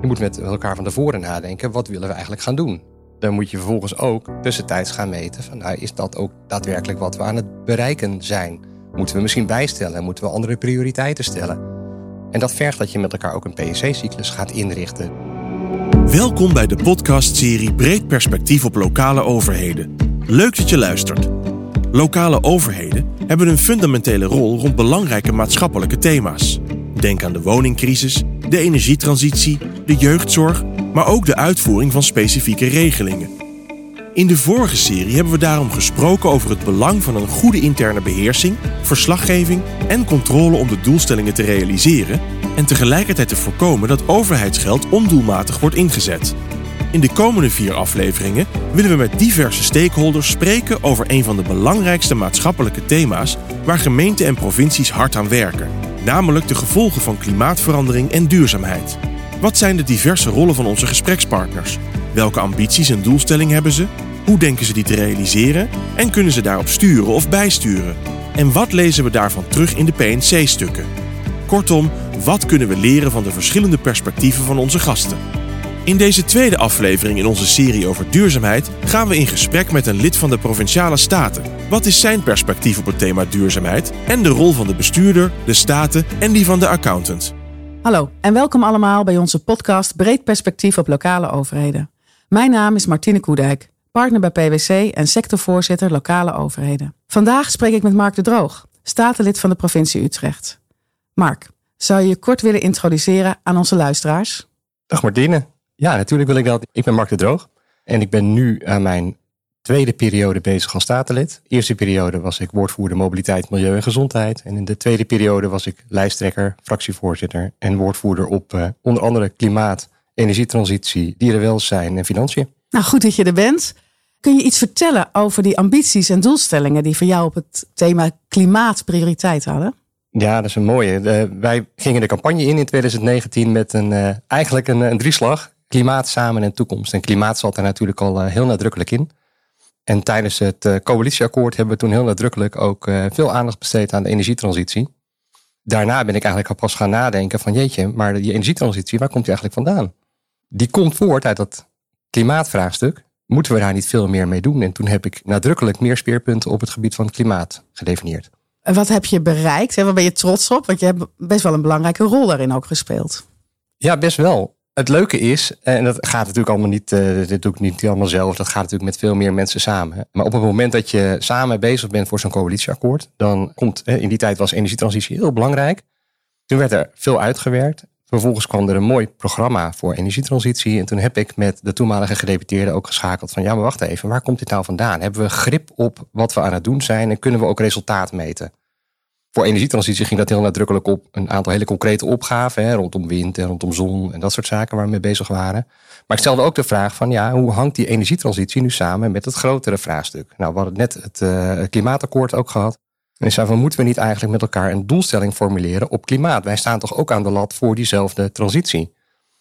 Je moet met elkaar van tevoren nadenken, wat willen we eigenlijk gaan doen? Dan moet je vervolgens ook tussentijds gaan meten van, nou, is dat ook daadwerkelijk wat we aan het bereiken zijn? Moeten we misschien bijstellen? Moeten we andere prioriteiten stellen? En dat vergt dat je met elkaar ook een PSC-cyclus gaat inrichten. Welkom bij de podcastserie Breed Perspectief op Lokale Overheden. Leuk dat je luistert. Lokale overheden hebben een fundamentele rol rond belangrijke maatschappelijke thema's. Denk aan de woningcrisis, de energietransitie, de jeugdzorg, maar ook de uitvoering van specifieke regelingen. In de vorige serie hebben we daarom gesproken over het belang van een goede interne beheersing, verslaggeving en controle om de doelstellingen te realiseren en tegelijkertijd te voorkomen dat overheidsgeld ondoelmatig wordt ingezet. In de komende vier afleveringen willen we met diverse stakeholders spreken over een van de belangrijkste maatschappelijke thema's waar gemeenten en provincies hard aan werken, namelijk de gevolgen van klimaatverandering en duurzaamheid. Wat zijn de diverse rollen van onze gesprekspartners? Welke ambities en doelstellingen hebben ze? Hoe denken ze die te realiseren? En kunnen ze daarop sturen of bijsturen? En wat lezen we daarvan terug in de PNC-stukken? Kortom, wat kunnen we leren van de verschillende perspectieven van onze gasten? In deze tweede aflevering in onze serie over duurzaamheid gaan we in gesprek met een lid van de provinciale staten. Wat is zijn perspectief op het thema duurzaamheid en de rol van de bestuurder, de staten en die van de accountant? Hallo en welkom allemaal bij onze podcast Breed Perspectief op Lokale Overheden. Mijn naam is Martine Koedijk, partner bij PwC en sectorvoorzitter Lokale Overheden. Vandaag spreek ik met Mark de Droog, statenlid van de provincie Utrecht. Mark, zou je je kort willen introduceren aan onze luisteraars? Dag Martine. Ja, natuurlijk wil ik dat. Ik ben Mark de Droog en ik ben nu aan mijn tweede periode bezig als statenlid. De eerste periode was ik woordvoerder mobiliteit, milieu en gezondheid. En in de tweede periode was ik lijsttrekker, fractievoorzitter en woordvoerder op uh, onder andere klimaat, energietransitie, dierenwelzijn en financiën. Nou, goed dat je er bent. Kun je iets vertellen over die ambities en doelstellingen die voor jou op het thema klimaat prioriteit hadden? Ja, dat is een mooie. Uh, wij gingen de campagne in in 2019 met een, uh, eigenlijk een, een drieslag. Klimaat, samen en toekomst. En klimaat zat er natuurlijk al heel nadrukkelijk in. En tijdens het coalitieakkoord hebben we toen heel nadrukkelijk ook veel aandacht besteed aan de energietransitie. Daarna ben ik eigenlijk al pas gaan nadenken van jeetje, maar die energietransitie, waar komt die eigenlijk vandaan? Die komt voort uit dat klimaatvraagstuk. Moeten we daar niet veel meer mee doen? En toen heb ik nadrukkelijk meer speerpunten op het gebied van klimaat gedefinieerd. En wat heb je bereikt? Waar ben je trots op? Want je hebt best wel een belangrijke rol daarin ook gespeeld. Ja, best wel. Het leuke is, en dat gaat natuurlijk allemaal niet, uh, dit doe ik niet allemaal zelf, dat gaat natuurlijk met veel meer mensen samen. Maar op het moment dat je samen bezig bent voor zo'n coalitieakkoord, dan komt, in die tijd was energietransitie heel belangrijk. Toen werd er veel uitgewerkt. Vervolgens kwam er een mooi programma voor energietransitie. En toen heb ik met de toenmalige gedeputeerde ook geschakeld van ja, maar wacht even, waar komt dit nou vandaan? Hebben we grip op wat we aan het doen zijn en kunnen we ook resultaat meten? Voor energietransitie ging dat heel nadrukkelijk op een aantal hele concrete opgaven hè, rondom wind en rondom zon en dat soort zaken waar we mee bezig waren. Maar ik stelde ook de vraag van ja, hoe hangt die energietransitie nu samen met het grotere vraagstuk? Nou, we hadden net het, het klimaatakkoord ook gehad. En ik zei van, moeten we niet eigenlijk met elkaar een doelstelling formuleren op klimaat? Wij staan toch ook aan de lat voor diezelfde transitie?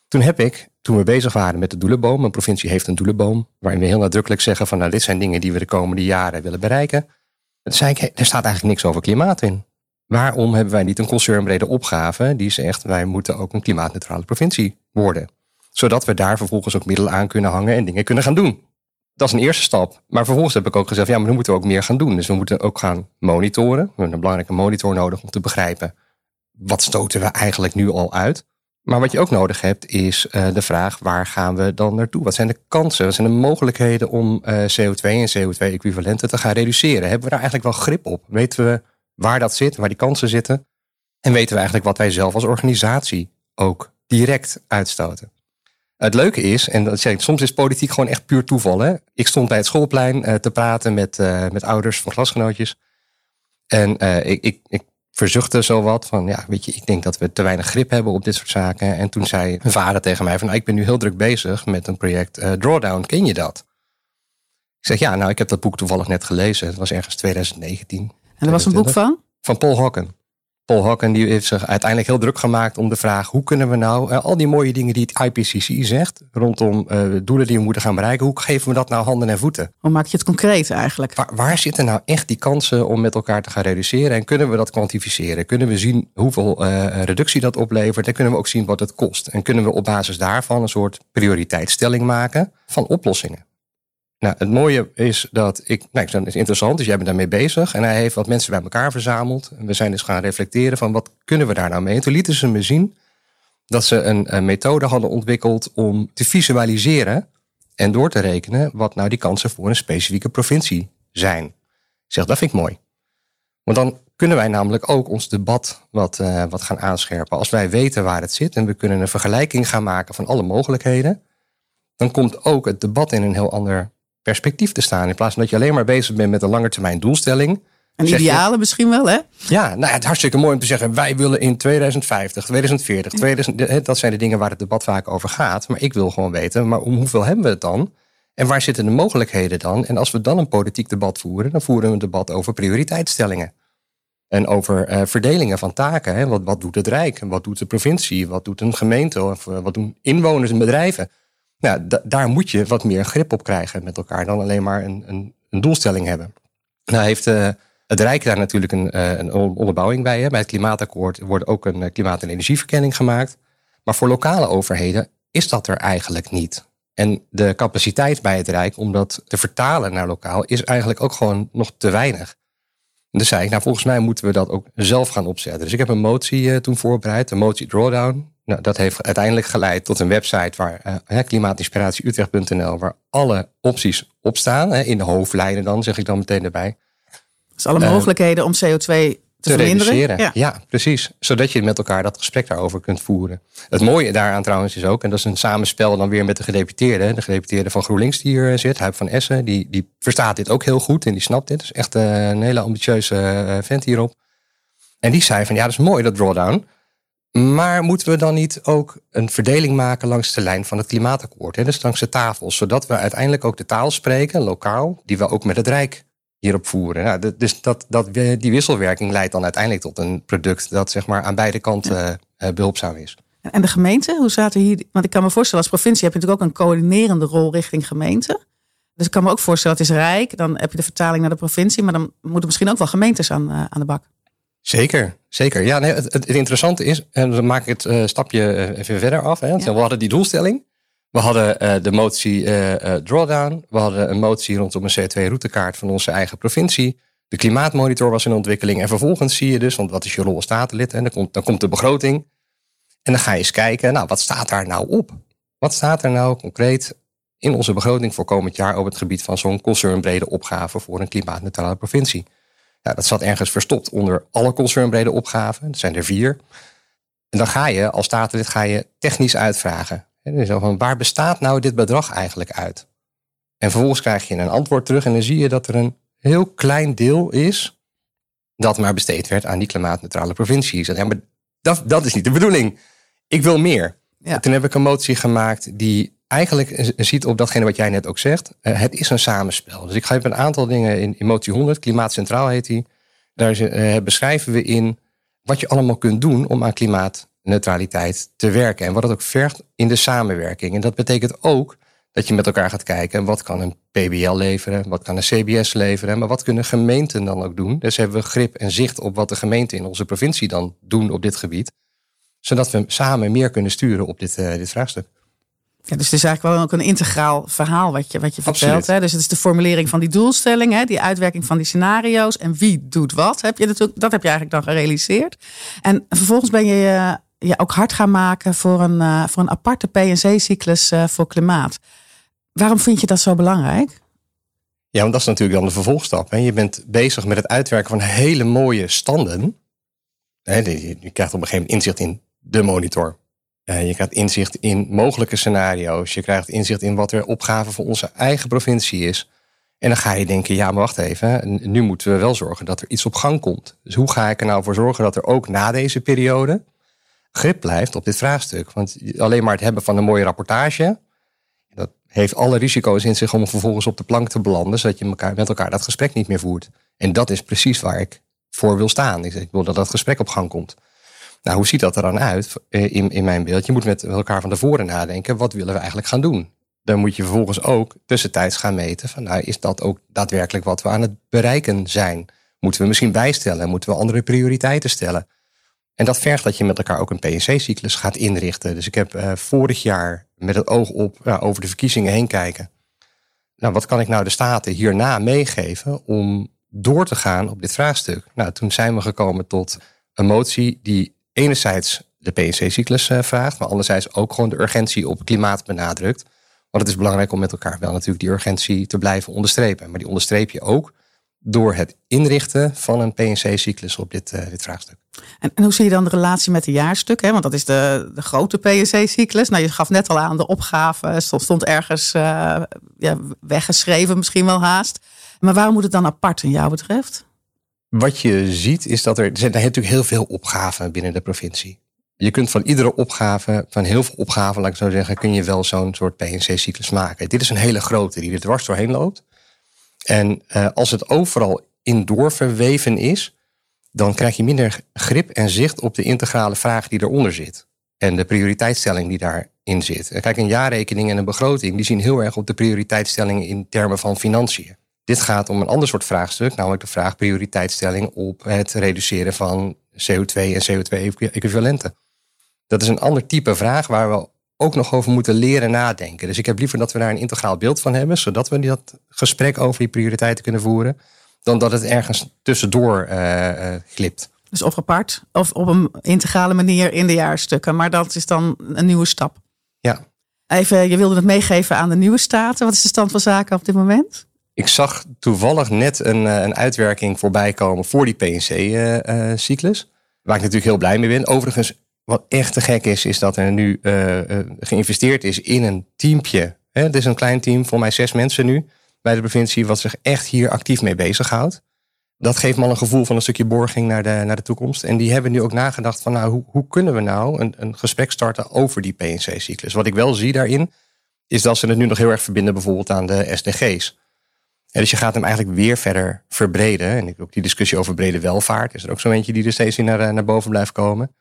Toen heb ik, toen we bezig waren met de doelenboom, een provincie heeft een doelenboom, waarin we heel nadrukkelijk zeggen van, nou, dit zijn dingen die we de komende jaren willen bereiken. Toen zei ik, er staat eigenlijk niks over klimaat in. Waarom hebben wij niet een concernbrede opgave die zegt, wij moeten ook een klimaatneutrale provincie worden? Zodat we daar vervolgens ook middelen aan kunnen hangen en dingen kunnen gaan doen dat is een eerste stap. Maar vervolgens heb ik ook gezegd, ja, maar dan moeten we ook meer gaan doen. Dus we moeten ook gaan monitoren. We hebben een belangrijke monitor nodig om te begrijpen, wat stoten we eigenlijk nu al uit? Maar wat je ook nodig hebt, is uh, de vraag, waar gaan we dan naartoe? Wat zijn de kansen? Wat zijn de mogelijkheden om uh, CO2 en CO2-equivalenten te gaan reduceren? Hebben we daar eigenlijk wel grip op? Weten we waar dat zit, waar die kansen zitten? En weten we eigenlijk wat wij zelf als organisatie ook direct uitstoten? Het leuke is, en dat zeg ik, soms is politiek gewoon echt puur toeval. Hè? Ik stond bij het schoolplein uh, te praten met, uh, met ouders van klasgenootjes. En uh, ik, ik, ik verzuchtte zo wat van, ja, weet je, ik denk dat we te weinig grip hebben op dit soort zaken. En toen zei mijn vader tegen mij van, nou, ik ben nu heel druk bezig met een project Drawdown. Ken je dat? Ik zeg, ja, nou, ik heb dat boek toevallig net gelezen. Het was ergens 2019. En dat was een boek van? Van Paul Hocken. Paul Hocken die heeft zich uiteindelijk heel druk gemaakt om de vraag: hoe kunnen we nou uh, al die mooie dingen die het IPCC zegt rondom uh, doelen die we moeten gaan bereiken, hoe geven we dat nou handen en voeten? Hoe maak je het concreet eigenlijk? Waar, waar zitten nou echt die kansen om met elkaar te gaan reduceren en kunnen we dat kwantificeren? Kunnen we zien hoeveel uh, reductie dat oplevert en kunnen we ook zien wat het kost? En kunnen we op basis daarvan een soort prioriteitsstelling maken van oplossingen? Nou, het mooie is dat ik, nou, dat is interessant, dus jij bent daarmee bezig. En hij heeft wat mensen bij elkaar verzameld. En we zijn dus gaan reflecteren van wat kunnen we daar nou mee. En toen lieten ze me zien dat ze een, methode hadden ontwikkeld om te visualiseren en door te rekenen wat nou die kansen voor een specifieke provincie zijn. Ik zeg, dat vind ik mooi. Want dan kunnen wij namelijk ook ons debat wat, uh, wat gaan aanscherpen. Als wij weten waar het zit en we kunnen een vergelijking gaan maken van alle mogelijkheden, dan komt ook het debat in een heel ander perspectief te staan. In plaats van dat je alleen maar bezig bent met een langetermijn doelstelling. Een ideale misschien wel, hè? Ja, nou, het is hartstikke mooi om te zeggen... wij willen in 2050, 2040, 2000, dat zijn de dingen waar het debat vaak over gaat. Maar ik wil gewoon weten, maar om hoeveel hebben we het dan? En waar zitten de mogelijkheden dan? En als we dan een politiek debat voeren... dan voeren we een debat over prioriteitsstellingen. En over uh, verdelingen van taken. Hè? Wat, wat doet het Rijk? En wat doet de provincie? Wat doet een gemeente? Of uh, wat doen inwoners en bedrijven? Nou, daar moet je wat meer grip op krijgen met elkaar dan alleen maar een, een, een doelstelling hebben. Nou heeft uh, het Rijk daar natuurlijk een, uh, een onderbouwing bij. Hè. Bij het klimaatakkoord wordt ook een klimaat- en energieverkenning gemaakt. Maar voor lokale overheden is dat er eigenlijk niet. En de capaciteit bij het Rijk om dat te vertalen naar lokaal is eigenlijk ook gewoon nog te weinig. Dus zei ik, nou volgens mij moeten we dat ook zelf gaan opzetten. Dus ik heb een motie toen voorbereid, een motie drawdown. Nou, dat heeft uiteindelijk geleid tot een website waar uh, klimaatinspiratieutrecht.nl, waar alle opties op staan. Hè, in de hoofdlijnen dan, zeg ik dan meteen erbij. Dus alle uh, mogelijkheden om CO2 te, te reduceren. Ja. ja. precies. Zodat je met elkaar dat gesprek daarover kunt voeren. Het mooie daaraan trouwens is ook, en dat is een samenspel dan weer met de gedeputeerde. De gedeputeerde van GroenLinks die hier zit, Huip van Essen, die, die verstaat dit ook heel goed en die snapt dit. Dat is echt een hele ambitieuze vent hierop. En die zei van ja, dat is mooi dat drawdown. Maar moeten we dan niet ook een verdeling maken langs de lijn van het klimaatakkoord? Hè? Dus langs de tafels, zodat we uiteindelijk ook de taal spreken, lokaal, die we ook met het Rijk hierop voeren. Nou, dus dat, dat, die wisselwerking leidt dan uiteindelijk tot een product dat zeg maar, aan beide kanten ja. behulpzaam is. En de gemeente, hoe zaten hier? Want ik kan me voorstellen, als provincie heb je natuurlijk ook een coördinerende rol richting gemeente. Dus ik kan me ook voorstellen, het is Rijk, dan heb je de vertaling naar de provincie, maar dan moeten misschien ook wel gemeentes aan, aan de bak. Zeker, zeker. Ja, nee, het, het, interessante is, en dan maak ik het uh, stapje even verder af. Hè. Ja. We hadden die doelstelling. We hadden de motie drawdown. We hadden een motie rondom een CO2-routekaart van onze eigen provincie. De klimaatmonitor was in ontwikkeling. En vervolgens zie je dus, want wat is je rol als statenlid? En dan komt, dan komt de begroting. En dan ga je eens kijken, nou, wat staat daar nou op? Wat staat er nou concreet in onze begroting voor komend jaar op het gebied van zo'n concernbrede opgave voor een klimaatneutrale provincie? Ja, dat zat ergens verstopt onder alle concernbrede opgaven. Dat zijn er vier. En dan ga je als statenlid ga je technisch uitvragen. Dus van, waar bestaat nou dit bedrag eigenlijk uit? En vervolgens krijg je een antwoord terug en dan zie je dat er een heel klein deel is dat maar besteed werd aan die klimaatneutrale provincies. Ja, maar dat, dat is niet de bedoeling. Ik wil meer. Ja. Toen heb ik een motie gemaakt die eigenlijk ziet op datgene wat jij net ook zegt. Uh, het is een samenspel. Dus ik ga even een aantal dingen in, in motie 100, Klimaat Centraal heet die. Daar uh, beschrijven we in wat je allemaal kunt doen om aan klimaatneutraliteit te werken. En wat het ook vergt in de samenwerking. En dat betekent ook dat je met elkaar gaat kijken. Wat kan een PBL leveren? Wat kan een CBS leveren? Maar wat kunnen gemeenten dan ook doen? Dus hebben we grip en zicht op wat de gemeenten in onze provincie dan doen op dit gebied. Zodat we samen meer kunnen sturen op dit, uh, dit vraagstuk. Ja, dus het is eigenlijk wel ook een integraal verhaal wat je, wat je vertelt. Hè? Dus het is de formulering van die doelstelling, hè? die uitwerking van die scenario's en wie doet wat. Heb je natuurlijk, dat heb je eigenlijk dan gerealiseerd. En vervolgens ben je je ook hard gaan maken voor een, uh, voor een aparte PNC-cyclus uh, voor klimaat. Waarom vind je dat zo belangrijk? Ja, want dat is natuurlijk dan de vervolgstap. Hè? Je bent bezig met het uitwerken van hele mooie standen. Je krijgt op een gegeven moment inzicht in de monitor je krijgt inzicht in mogelijke scenario's. Je krijgt inzicht in wat er opgave voor onze eigen provincie is. En dan ga je denken, ja, maar wacht even. Nu moeten we wel zorgen dat er iets op gang komt. Dus hoe ga ik er nou voor zorgen dat er ook na deze periode grip blijft op dit vraagstuk? Want alleen maar het hebben van een mooie rapportage, dat heeft alle risico's in zich om vervolgens op de plank te belanden, zodat je met elkaar dat gesprek niet meer voert. En dat is precies waar ik voor wil staan. Ik wil dat dat gesprek op gang komt. Nou, hoe ziet dat er dan uit in, in mijn beeld? Je moet met elkaar van tevoren nadenken, wat willen we eigenlijk gaan doen? Dan moet je vervolgens ook tussentijds gaan meten van, nou, is dat ook daadwerkelijk wat we aan het bereiken zijn? Moeten we misschien bijstellen? Moeten we andere prioriteiten stellen? En dat vergt dat je met elkaar ook een PNC-cyclus gaat inrichten. Dus ik heb uh, vorig jaar met het oog op over de verkiezingen heen kijken. Nou, wat kan ik nou de Staten hierna meegeven om door te gaan op dit vraagstuk? Nou, toen zijn we gekomen tot een motie die enerzijds de PNC-cyclus uh, vraagt, maar anderzijds ook gewoon de urgentie op klimaat benadrukt. Want het is belangrijk om met elkaar wel natuurlijk die urgentie te blijven onderstrepen. Maar die onderstreep je ook door het inrichten van een PNC-cyclus op dit, uh, dit vraagstuk. En, en, hoe zie je dan de relatie met de jaarstuk? Hè? Want dat is de, de grote PNC-cyclus. Nou, je gaf net al aan de opgave, stond, stond ergens uh, ja, weggeschreven, misschien wel haast. Maar waarom moet het dan apart in jou betreft? Wat je ziet is dat er, er zijn natuurlijk heel veel opgaven binnen de provincie. Je kunt van iedere opgave, van heel veel opgaven, laat ik zo zeggen, kun je wel zo'n soort PNC-cyclus maken. Dit is een hele grote die er dwars doorheen loopt. En uh, als het overal in doorverweven is, dan krijg je minder grip en zicht op de integrale vraag die eronder zit. En de prioriteitsstelling die daarin zit. Kijk, een jaarrekening en een begroting, die zien heel erg op de prioriteitsstelling in termen van financiën. Dit gaat om een ander soort vraagstuk, namelijk de vraag prioriteitsstelling op het reduceren van CO2 en CO2-equivalenten. Dat is een ander type vraag waar we ook nog over moeten leren nadenken. Dus ik heb liever dat we daar een integraal beeld van hebben, zodat we dat gesprek over die prioriteiten kunnen voeren, dan dat het ergens tussendoor uh, glipt. Dus of apart of op een integrale manier in de jaarstukken. Maar dat is dan een nieuwe stap. Ja. Even, je wilde het meegeven aan de nieuwe staten. Wat is de stand van zaken op dit moment? Ik zag toevallig net een, een uitwerking voorbij komen voor die PNC-cyclus. Uh, waar ik natuurlijk heel blij mee ben. Overigens wat echt te gek is, is dat er nu geïnvesteerd is in een teampje. Hè? Het is een klein team, voor mij zes mensen nu bij de provincie, wat zich echt hier actief mee bezighoudt. Dat geeft me al een gevoel van een stukje borging naar de, naar de toekomst. En die hebben nu ook nagedacht van nou, hoe, hoe kunnen we nou een, een gesprek starten over die PNC-cyclus. Wat ik wel zie daarin, is dat ze het nu nog heel erg verbinden bijvoorbeeld aan de SDG's. Dus je gaat hem eigenlijk weer verder verbreden. En ook die discussie over brede welvaart is er ook zo eentje die er steeds in naar, naar boven blijft komen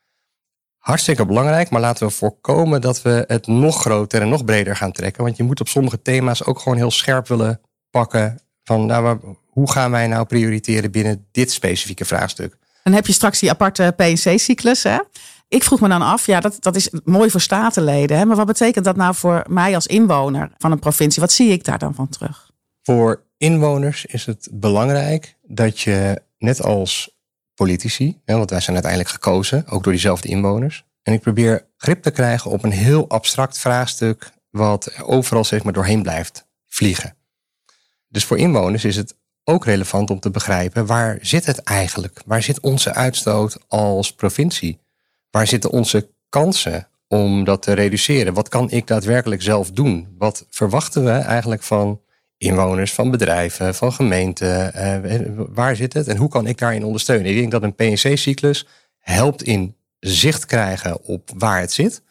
hartstikke belangrijk, maar laten we voorkomen dat we het nog groter en nog breder gaan trekken. Want je moet op sommige thema's ook gewoon heel scherp willen pakken van nou, hoe gaan wij nou prioriteren binnen dit specifieke vraagstuk. Dan heb je straks die aparte PNC-cyclus. Hè? Ik vroeg me dan af, ja, dat, dat is mooi voor statenleden. Hè? Maar wat betekent dat nou voor mij als inwoner van een provincie? Wat zie ik daar dan van terug? Voor inwoners is het belangrijk dat je, net als politici, want wij zijn uiteindelijk gekozen, ook door diezelfde inwoners. En ik probeer grip te krijgen op een heel abstract vraagstuk, wat overal zeg maar doorheen blijft vliegen. Dus voor inwoners is het ook relevant om te begrijpen waar zit het eigenlijk? Waar zit onze uitstoot als provincie? Waar zitten onze kansen om dat te reduceren? Wat kan ik daadwerkelijk zelf doen? Wat verwachten we eigenlijk van inwoners, van bedrijven, van gemeenten. Uh, waar zit het en hoe kan ik daarin ondersteunen? Ik denk dat een PNC-cyclus helpt in zicht krijgen op waar het zit,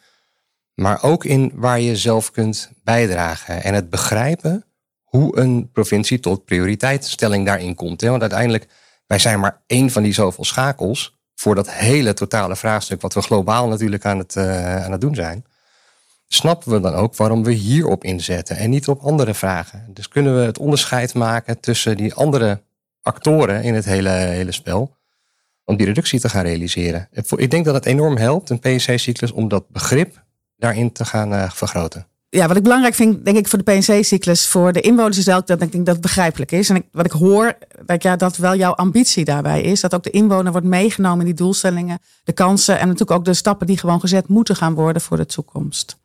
maar ook in waar je zelf kunt bijdragen en het begrijpen hoe een provincie tot prioriteitsstelling daarin komt. Hè? Want uiteindelijk, wij zijn maar één van die zoveel schakels voor dat hele totale vraagstuk, wat we globaal natuurlijk aan het, uh, aan het doen zijn snappen we dan ook waarom we hierop inzetten en niet op andere vragen. Dus kunnen we het onderscheid maken tussen die andere actoren in het hele, hele spel om die reductie te gaan realiseren. Ik denk dat het enorm helpt, een PNC-cyclus, om dat begrip daarin te gaan uh, vergroten. Ja, wat ik belangrijk vind, denk ik, voor de PNC-cyclus, voor de inwoners is dat ik denk dat het begrijpelijk is. En wat ik hoor, ja, dat wel jouw ambitie daarbij is. Dat ook de inwoner wordt meegenomen in die doelstellingen, de kansen en natuurlijk ook de stappen die gewoon gezet moeten gaan worden voor de toekomst.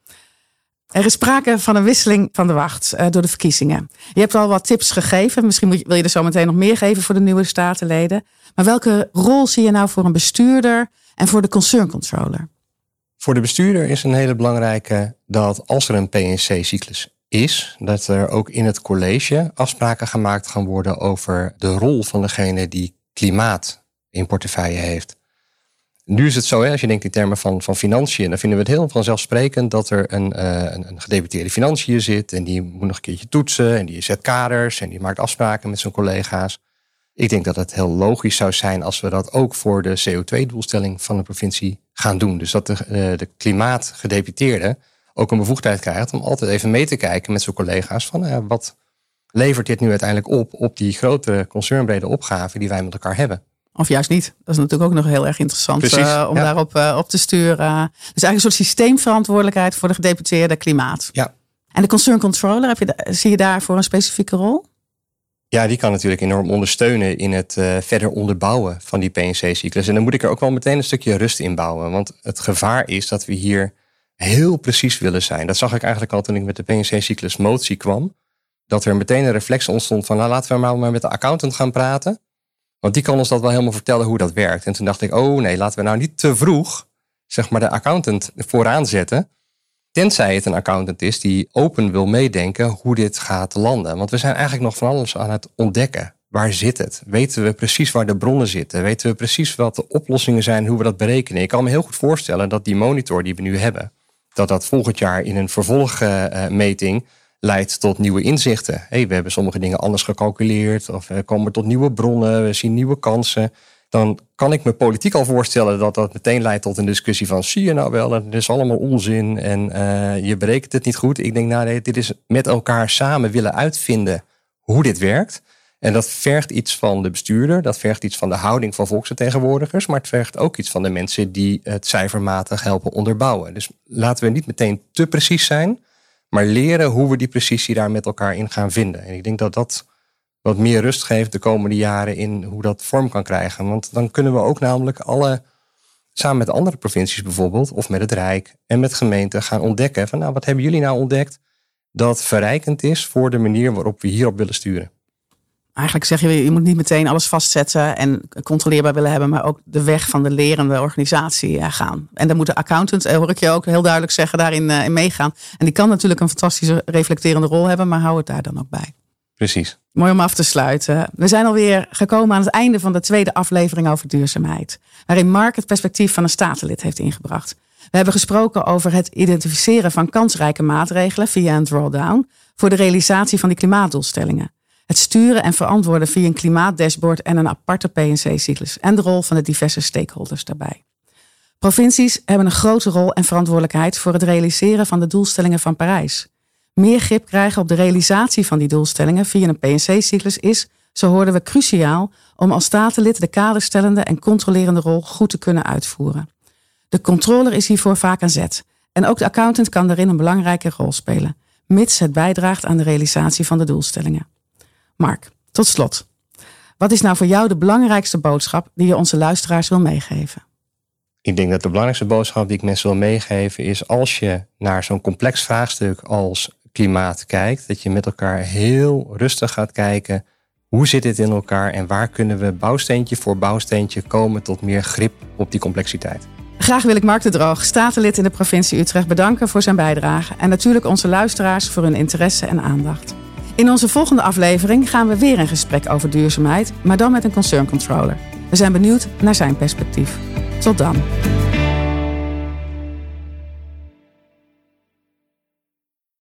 Er is sprake van een wisseling van de wacht uh, door de verkiezingen. Je hebt al wat tips gegeven. Misschien je, wil je er zo meteen nog meer geven voor de nieuwe statenleden. Maar welke rol zie je nou voor een bestuurder en voor de concerncontroller? Voor de bestuurder is een hele belangrijke dat als er een PNC-cyclus is, dat er ook in het college afspraken gemaakt gaan worden over de rol van degene die klimaat in portefeuille heeft. Nu is het zo, hè, als je denkt in termen van, van financiën, dan vinden we het heel vanzelfsprekend dat er een, uh, een, een gedeputeerde financiën zit en die moet nog een keertje toetsen en die zet kaders en die maakt afspraken met zijn collega's. Ik denk dat het heel logisch zou zijn als we dat ook voor de CO2-doelstelling van de provincie gaan doen. Dus dat de, eh, de klimaatgedeputeerde ook een bevoegdheid krijgt om altijd even mee te kijken met zijn collega's van uh, wat levert dit nu uiteindelijk op op die grote concernbrede opgave die wij met elkaar hebben. Of juist niet. Dat is natuurlijk ook nog heel erg interessant uh, om daarop uh, op te sturen. Dus eigenlijk een soort systeemverantwoordelijkheid voor de gedeputeerde klimaat. Ja. En de concern controller, heb je, zie je daarvoor een specifieke rol? Ja, die kan natuurlijk enorm ondersteunen in het uh, verder onderbouwen van die PNC-cyclus. En dan moet ik er ook wel meteen een stukje rust in bouwen. Want het gevaar is dat we hier heel precies willen zijn. Dat zag ik eigenlijk al toen ik met de PNC-cyclus motie kwam. Dat er meteen een reflex ontstond van nou laten we maar met de accountant gaan praten. Want die kan ons dat wel helemaal vertellen hoe dat werkt. En toen dacht ik, oh nee, laten we nou niet te vroeg zeg maar de accountant vooraan zetten. Tenzij het een accountant is die open wil meedenken hoe dit gaat landen. Want we zijn eigenlijk nog van alles aan het ontdekken. Waar zit het? Weten we precies waar de bronnen zitten? Weten we precies wat de oplossingen zijn, hoe we dat berekenen? Ik kan me heel goed voorstellen dat die monitor die we nu hebben, dat dat volgend jaar in een vervolgmeting leidt tot nieuwe inzichten. Hey, we hebben sommige dingen anders gecalculeerd, of we komen tot nieuwe bronnen, we zien nieuwe kansen dan kan ik me politiek al voorstellen dat dat meteen leidt tot een discussie van zie je nou wel, het is allemaal onzin en uh, je berekent het niet goed. Ik denk, nou nee, dit is met elkaar samen willen uitvinden hoe dit werkt. En dat vergt iets van de bestuurder, dat vergt iets van de houding van volksvertegenwoordigers, maar het vergt ook iets van de mensen die het cijfermatig helpen onderbouwen. Dus laten we niet meteen te precies zijn, maar leren hoe we die precisie daar met elkaar in gaan vinden. En ik denk dat dat wat meer rust geeft de komende jaren in hoe dat vorm kan krijgen. Want dan kunnen we ook namelijk alle, samen met andere provincies bijvoorbeeld, of met het Rijk en met gemeenten gaan ontdekken van nou, wat hebben jullie nou ontdekt dat verrijkend is voor de manier waarop we hierop willen sturen. Eigenlijk zeg je, je moet niet meteen alles vastzetten en controleerbaar willen hebben, maar ook de weg van de lerende organisatie gaan. En dan moet de accountant, eh, hoor ik je ook heel duidelijk zeggen, daarin eh, in meegaan. En die kan natuurlijk een fantastische reflecterende rol hebben, maar hou het daar dan ook bij. Precies. Mooi om af te sluiten. We zijn alweer gekomen aan het einde van de tweede aflevering over duurzaamheid. Waarin Mark het perspectief van een statenlid heeft ingebracht. We hebben gesproken over het identificeren van kansrijke maatregelen via een drawdown voor de realisatie van die klimaatdoelstellingen. Het sturen en verantwoorden via een klimaatdashboard en een aparte PNC-cyclus. En de rol van de diverse stakeholders daarbij. Provincies hebben een grote rol en verantwoordelijkheid voor het realiseren van de doelstellingen van Parijs. Meer grip krijgen op de realisatie van die doelstellingen via een PNC-cyclus is, zo hoorden we, cruciaal om als statenlid de kaderstellende en controlerende rol goed te kunnen uitvoeren. De controller is hiervoor vaak aan zet. En ook de accountant kan daarin een belangrijke rol spelen, mits het bijdraagt aan de realisatie van de doelstellingen. Mark, tot slot. Wat is nou voor jou de belangrijkste boodschap die je onze luisteraars wil meegeven? Ik denk dat de belangrijkste boodschap die ik mensen wil meegeven is als je naar zo'n complex vraagstuk als klimaat kijkt. Dat je met elkaar heel rustig gaat kijken. Hoe zit dit in elkaar en waar kunnen we bouwsteentje voor bouwsteentje komen tot meer grip op die complexiteit? Graag wil ik Mark de Droog, statenlid in de provincie Utrecht, bedanken voor zijn bijdrage. En natuurlijk onze luisteraars voor hun interesse en aandacht. In onze volgende aflevering gaan we weer in gesprek over duurzaamheid, maar dan met een concern controller. We zijn benieuwd naar zijn perspectief. Tot dan.